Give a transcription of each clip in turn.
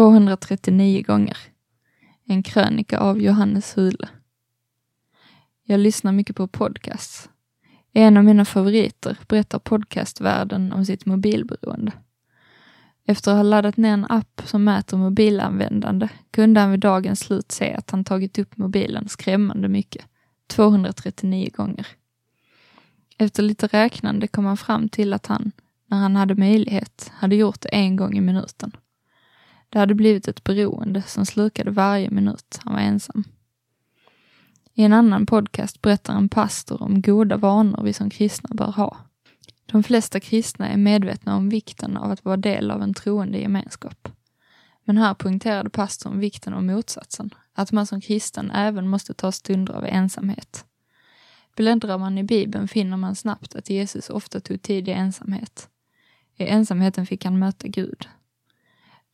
239 gånger. En krönika av Johannes Hule. Jag lyssnar mycket på podcasts. En av mina favoriter berättar podcastvärlden om sitt mobilberoende. Efter att ha laddat ner en app som mäter mobilanvändande kunde han vid dagens slut se att han tagit upp mobilen skrämmande mycket, 239 gånger. Efter lite räknande kom han fram till att han, när han hade möjlighet, hade gjort det en gång i minuten. Det hade blivit ett beroende som slukade varje minut han var ensam. I en annan podcast berättar en pastor om goda vanor vi som kristna bör ha. De flesta kristna är medvetna om vikten av att vara del av en troende gemenskap. Men här poängterade pastorn vikten av motsatsen, att man som kristen även måste ta stunder av ensamhet. Bläddrar man i Bibeln finner man snabbt att Jesus ofta tog tid i ensamhet. I ensamheten fick han möta Gud.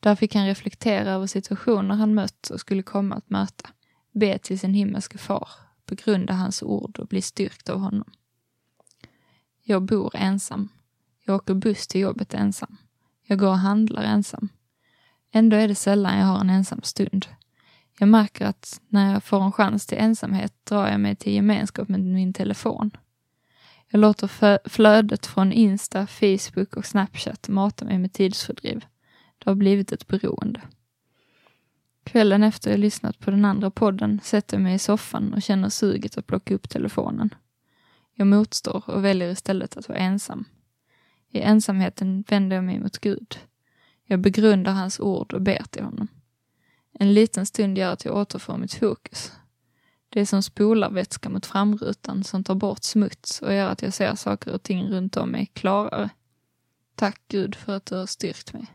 Där fick han reflektera över situationer han mött och skulle komma att möta, be till sin himmelske far, begrunda hans ord och bli styrkt av honom. Jag bor ensam. Jag åker buss till jobbet ensam. Jag går och handlar ensam. Ändå är det sällan jag har en ensam stund. Jag märker att när jag får en chans till ensamhet drar jag mig till gemenskap med min telefon. Jag låter flödet från Insta, Facebook och Snapchat mata mig med tidsfördriv. Det har blivit ett beroende. Kvällen efter jag lyssnat på den andra podden sätter jag mig i soffan och känner suget att plocka upp telefonen. Jag motstår och väljer istället att vara ensam. I ensamheten vänder jag mig mot Gud. Jag begrundar hans ord och ber till honom. En liten stund gör att jag återfår mitt fokus. Det är som spolarvätska mot framrutan som tar bort smuts och gör att jag ser saker och ting runt om mig klarare. Tack Gud för att du har styrkt mig.